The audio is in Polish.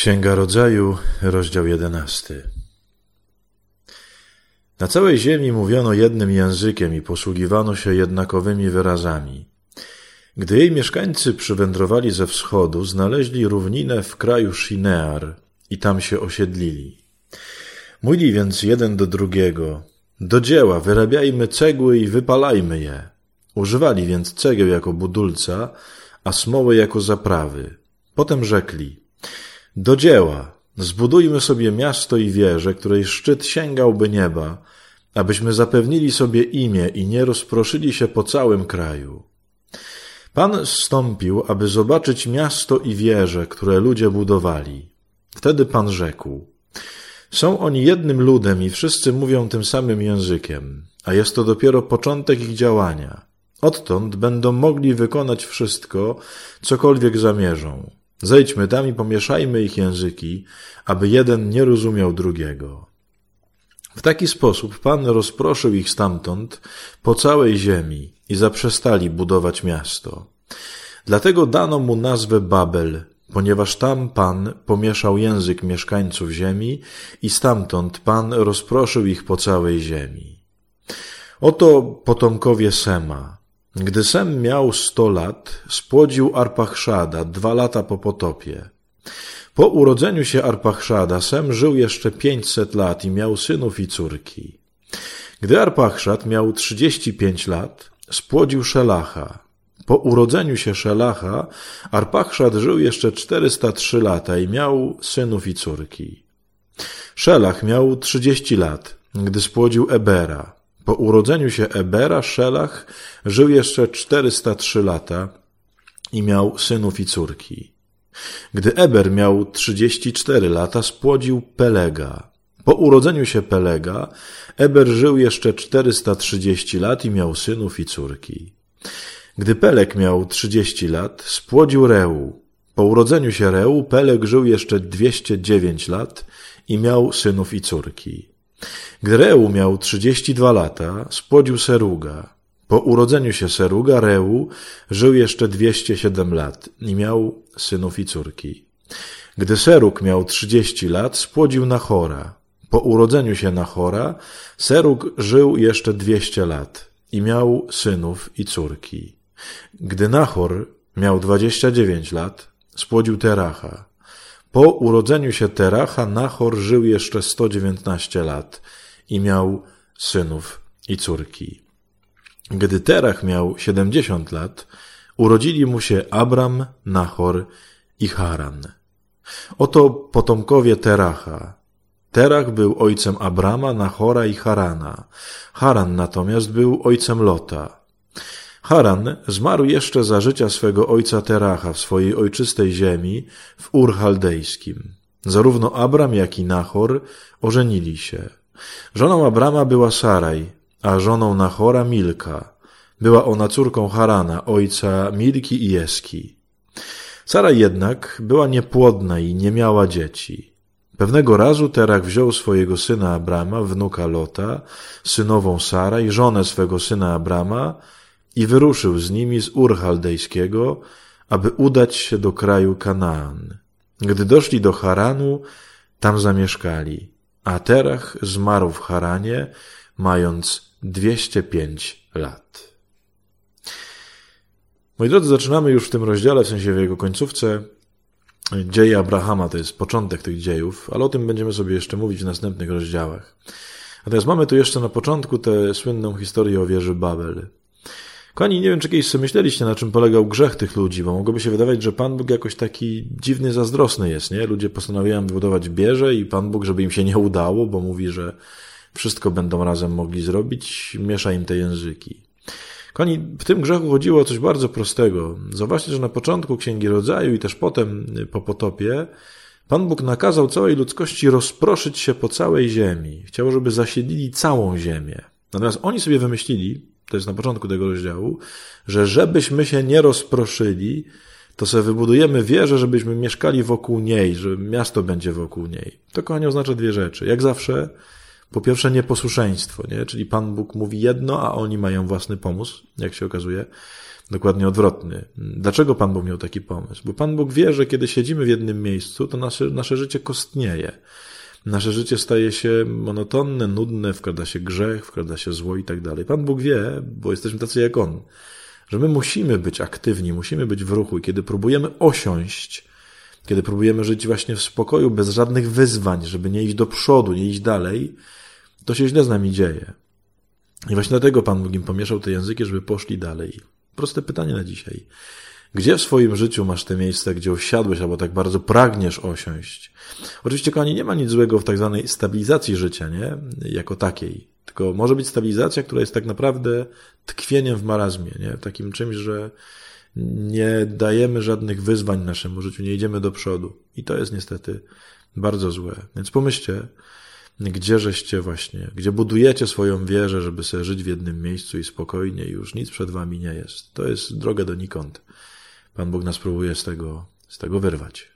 Księga Rodzaju, rozdział jedenasty. Na całej ziemi mówiono jednym językiem i posługiwano się jednakowymi wyrazami. Gdy jej mieszkańcy przywędrowali ze wschodu, znaleźli równinę w kraju Shinear i tam się osiedlili. Mówili więc jeden do drugiego, do dzieła, wyrabiajmy cegły i wypalajmy je. Używali więc cegieł jako budulca, a smoły jako zaprawy. Potem rzekli, do dzieła! Zbudujmy sobie miasto i wieżę, której szczyt sięgałby nieba, abyśmy zapewnili sobie imię i nie rozproszyli się po całym kraju. Pan zstąpił, aby zobaczyć miasto i wieże, które ludzie budowali. Wtedy Pan rzekł: Są oni jednym ludem i wszyscy mówią tym samym językiem, a jest to dopiero początek ich działania. Odtąd będą mogli wykonać wszystko, cokolwiek zamierzą. Zejdźmy tam i pomieszajmy ich języki, aby jeden nie rozumiał drugiego. W taki sposób Pan rozproszył ich stamtąd po całej ziemi i zaprzestali budować miasto. Dlatego dano mu nazwę Babel, ponieważ tam Pan pomieszał język mieszkańców ziemi i stamtąd Pan rozproszył ich po całej ziemi. Oto potomkowie Sema, gdy Sem miał sto lat, spłodził Arpachszada dwa lata po potopie. Po urodzeniu się Arpachszada Sem żył jeszcze pięćset lat i miał synów i córki. Gdy Arpachszad miał trzydzieści pięć lat, spłodził Szelacha. Po urodzeniu się Szelacha, Arpachszad żył jeszcze czterysta trzy lata i miał synów i córki. Szelach miał trzydzieści lat, gdy spłodził Ebera. Po urodzeniu się Ebera, Szelach żył jeszcze 403 lata i miał synów i córki. Gdy Eber miał 34 lata, spłodził Pelega. Po urodzeniu się Pelega, Eber żył jeszcze 430 lat i miał synów i córki. Gdy Peleg miał 30 lat, spłodził Reu. Po urodzeniu się Reu, Peleg żył jeszcze 209 lat i miał synów i córki. Gdy Reu miał 32 lata, spłodził Seruga. Po urodzeniu się Seruga, Reu żył jeszcze 207 lat i miał synów i córki. Gdy Serug miał 30 lat, spłodził Nachora. Po urodzeniu się Nachora, Serug żył jeszcze 200 lat i miał synów i córki. Gdy Nachor miał 29 lat, spłodził Teracha. Po urodzeniu się Teracha Nachor żył jeszcze 119 lat i miał synów i córki. Gdy Terach miał 70 lat, urodzili mu się Abram, Nachor i Haran. Oto potomkowie Teracha. Terach był ojcem Abrama, Nachora i Harana. Haran natomiast był ojcem Lota. Haran zmarł jeszcze za życia swego ojca Teracha w swojej ojczystej ziemi w Ur Chaldejskim. Zarówno Abram, jak i Nachor ożenili się. Żoną Abrama była Saraj, a żoną Nachora Milka. Była ona córką Harana, ojca Milki i Jeski. Sara jednak była niepłodna i nie miała dzieci. Pewnego razu Terach wziął swojego syna Abrama, wnuka Lota, synową Sara i żonę swego syna Abrama i wyruszył z nimi z Ur Chaldejskiego, aby udać się do kraju Kanaan. Gdy doszli do Haranu, tam zamieszkali, a Terach zmarł w Haranie, mając 205 lat. Moi drodzy, zaczynamy już w tym rozdziale, w sensie w jego końcówce, dzieje Abrahama, to jest początek tych dziejów, ale o tym będziemy sobie jeszcze mówić w następnych rozdziałach. Natomiast mamy tu jeszcze na początku tę słynną historię o wieży Babel. Kochani, nie wiem, czy kiedyś sobie myśleliście, na czym polegał grzech tych ludzi, bo mogłoby się wydawać, że Pan Bóg jakoś taki dziwny, zazdrosny jest, nie? Ludzie postanawiają wybudować bieże i Pan Bóg, żeby im się nie udało, bo mówi, że wszystko będą razem mogli zrobić, miesza im te języki. Kochani, w tym grzechu chodziło o coś bardzo prostego. Zobaczcie, że na początku Księgi Rodzaju i też potem po potopie Pan Bóg nakazał całej ludzkości rozproszyć się po całej ziemi. Chciał, żeby zasiedlili całą ziemię. Natomiast oni sobie wymyślili, to jest na początku tego rozdziału, że żebyśmy się nie rozproszyli, to sobie wybudujemy wieżę, żebyśmy mieszkali wokół niej, że miasto będzie wokół niej. To, kochani, oznacza dwie rzeczy. Jak zawsze Po pierwsze nieposłuszeństwo, nie? czyli Pan Bóg mówi jedno, a oni mają własny pomysł, jak się okazuje, dokładnie odwrotny. Dlaczego Pan Bóg miał taki pomysł? Bo Pan Bóg wie, że kiedy siedzimy w jednym miejscu, to nasze, nasze życie kostnieje. Nasze życie staje się monotonne, nudne, wkrada się grzech, wkrada się zło i tak dalej. Pan Bóg wie, bo jesteśmy tacy jak On, że my musimy być aktywni, musimy być w ruchu i kiedy próbujemy osiąść, kiedy próbujemy żyć właśnie w spokoju, bez żadnych wyzwań, żeby nie iść do przodu, nie iść dalej, to się źle z nami dzieje. I właśnie dlatego Pan Bóg im pomieszał te języki, żeby poszli dalej. Proste pytanie na dzisiaj. Gdzie w swoim życiu masz te miejsca, gdzie osiadłeś albo tak bardzo pragniesz osiąść? Oczywiście, kochani, nie ma nic złego w tak zwanej stabilizacji życia, nie? Jako takiej. Tylko może być stabilizacja, która jest tak naprawdę tkwieniem w marazmie, nie? Takim czymś, że nie dajemy żadnych wyzwań naszemu życiu, nie idziemy do przodu. I to jest niestety bardzo złe. Więc pomyślcie, gdzie żeście właśnie, gdzie budujecie swoją wierzę, żeby sobie żyć w jednym miejscu i spokojnie, już nic przed wami nie jest. To jest droga donikąd. Pan Bóg nas próbuje z tego, z tego wyrwać.